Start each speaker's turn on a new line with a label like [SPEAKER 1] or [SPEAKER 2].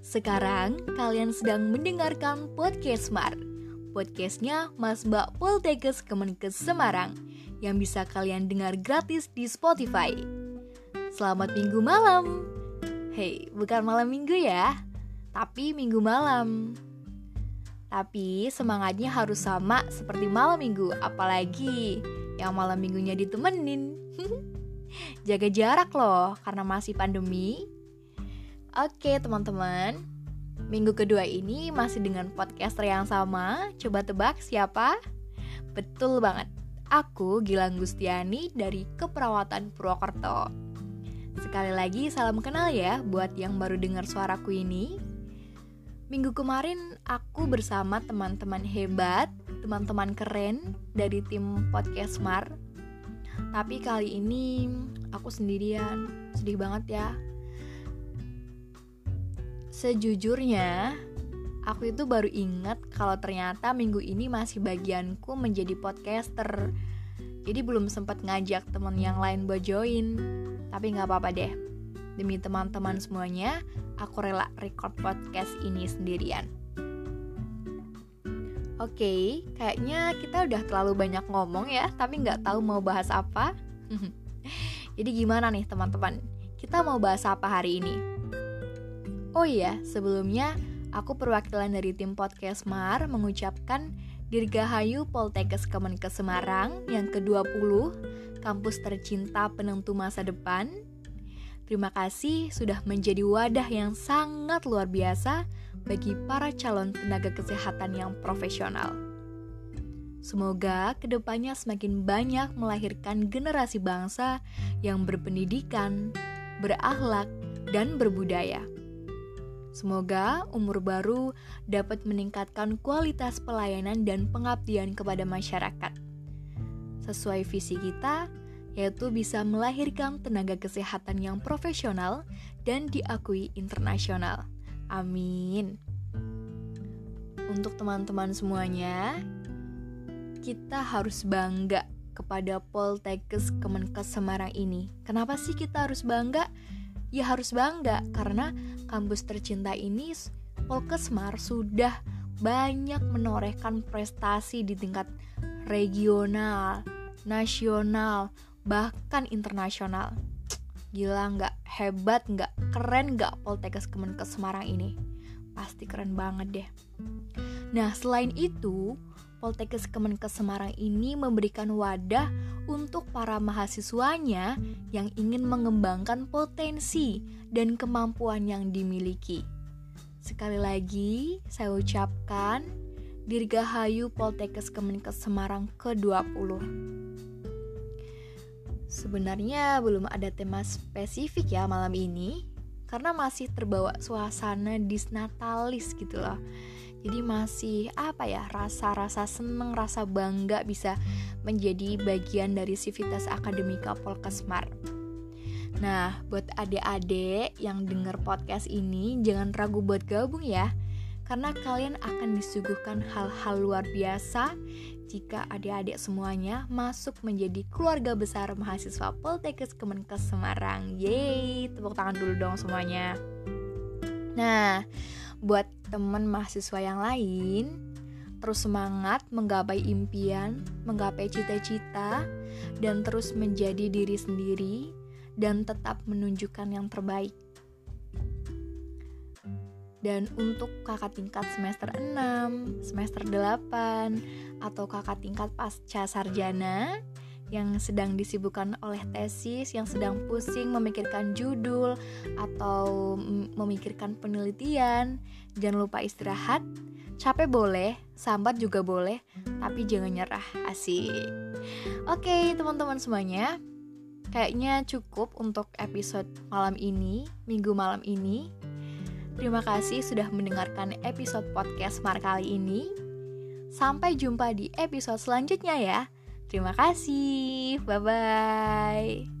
[SPEAKER 1] Sekarang kalian sedang mendengarkan Podcast Smart. Podcastnya Mas Mbak Poltekkes Kemenkes Semarang Yang bisa kalian dengar gratis di Spotify. Selamat minggu malam. Hei, bukan malam minggu ya Tapi minggu malam. Tapi semangatnya harus sama seperti malam minggu Apalagi yang malam minggunya ditemenin. Jaga jarak loh, karena masih pandemi Oke teman-teman, minggu kedua ini masih dengan podcaster yang sama. Coba tebak siapa? Betul banget, aku Gilang Gustiani dari Keperawatan Purwokerto. Sekali lagi salam kenal ya buat yang baru dengar suaraku ini. Minggu kemarin aku bersama teman-teman hebat, teman-teman keren dari tim Podcast Smart. Tapi kali ini aku sendirian, sedih banget ya Sejujurnya, aku itu baru ingat kalau ternyata minggu ini masih bagianku menjadi podcaster. Jadi belum sempat ngajak teman yang lain buat join. Tapi nggak apa-apa deh. Demi teman-teman semuanya, aku rela record podcast ini sendirian. Oke, okay, kayaknya kita udah terlalu banyak ngomong ya, tapi nggak tahu mau bahas apa. Jadi gimana nih teman-teman? Kita mau bahas apa hari ini? Oh iya, sebelumnya aku perwakilan dari tim Podcast Mar mengucapkan Dirgahayu Poltekkes Kemenkes Semarang yang ke-20, kampus tercinta penentu masa depan. Terima kasih sudah menjadi wadah yang sangat luar biasa bagi para calon tenaga kesehatan yang profesional. Semoga ke depannya semakin banyak melahirkan generasi bangsa yang berpendidikan, berakhlak, dan berbudaya. Semoga umur baru dapat meningkatkan kualitas pelayanan dan pengabdian kepada masyarakat. Sesuai visi kita, yaitu bisa melahirkan tenaga kesehatan yang profesional dan diakui internasional. Amin. Untuk teman-teman semuanya, kita harus bangga kepada Poltekkes Kemenkes Semarang ini. Kenapa sih kita harus bangga? Ya harus bangga karena kampus tercinta ini Polkesmar sudah banyak menorehkan prestasi di tingkat regional, nasional, bahkan internasional. Gila nggak? Hebat nggak? Keren nggak Poltekkes Kemenkes Semarang ini? Pasti keren banget deh. Nah, selain itu, Poltekkes Kemenkes Semarang ini memberikan wadah untuk para mahasiswanya yang ingin mengembangkan potensi dan kemampuan yang dimiliki. Sekali lagi, saya ucapkan Dirgahayu Poltekkes Kemenkes Semarang ke-20. Sebenarnya belum ada tema spesifik ya malam ini, karena masih terbawa suasana disnatalis gitu loh jadi masih apa ya rasa-rasa seneng rasa bangga bisa menjadi bagian dari Civitas Akademika Polkesmar Nah, buat adik-adik yang denger podcast ini, jangan ragu buat gabung ya. Karena kalian akan disuguhkan hal-hal luar biasa jika adik-adik semuanya masuk menjadi keluarga besar mahasiswa Poltekkes Kemenkes Semarang. Yeay, tepuk tangan dulu dong semuanya. Nah, buat teman mahasiswa yang lain terus semangat menggapai impian, menggapai cita-cita, dan terus menjadi diri sendiri dan tetap menunjukkan yang terbaik. Dan untuk kakak tingkat semester 6, semester 8, atau kakak tingkat pasca sarjana, yang sedang disibukkan oleh tesis, yang sedang pusing memikirkan judul atau memikirkan penelitian, jangan lupa istirahat. Capek boleh, sambat juga boleh, tapi jangan nyerah. Asik. Oke, teman-teman semuanya. Kayaknya cukup untuk episode malam ini, minggu malam ini. Terima kasih sudah mendengarkan episode podcast Mar kali ini. Sampai jumpa di episode selanjutnya ya. Terima kasih. Bye bye.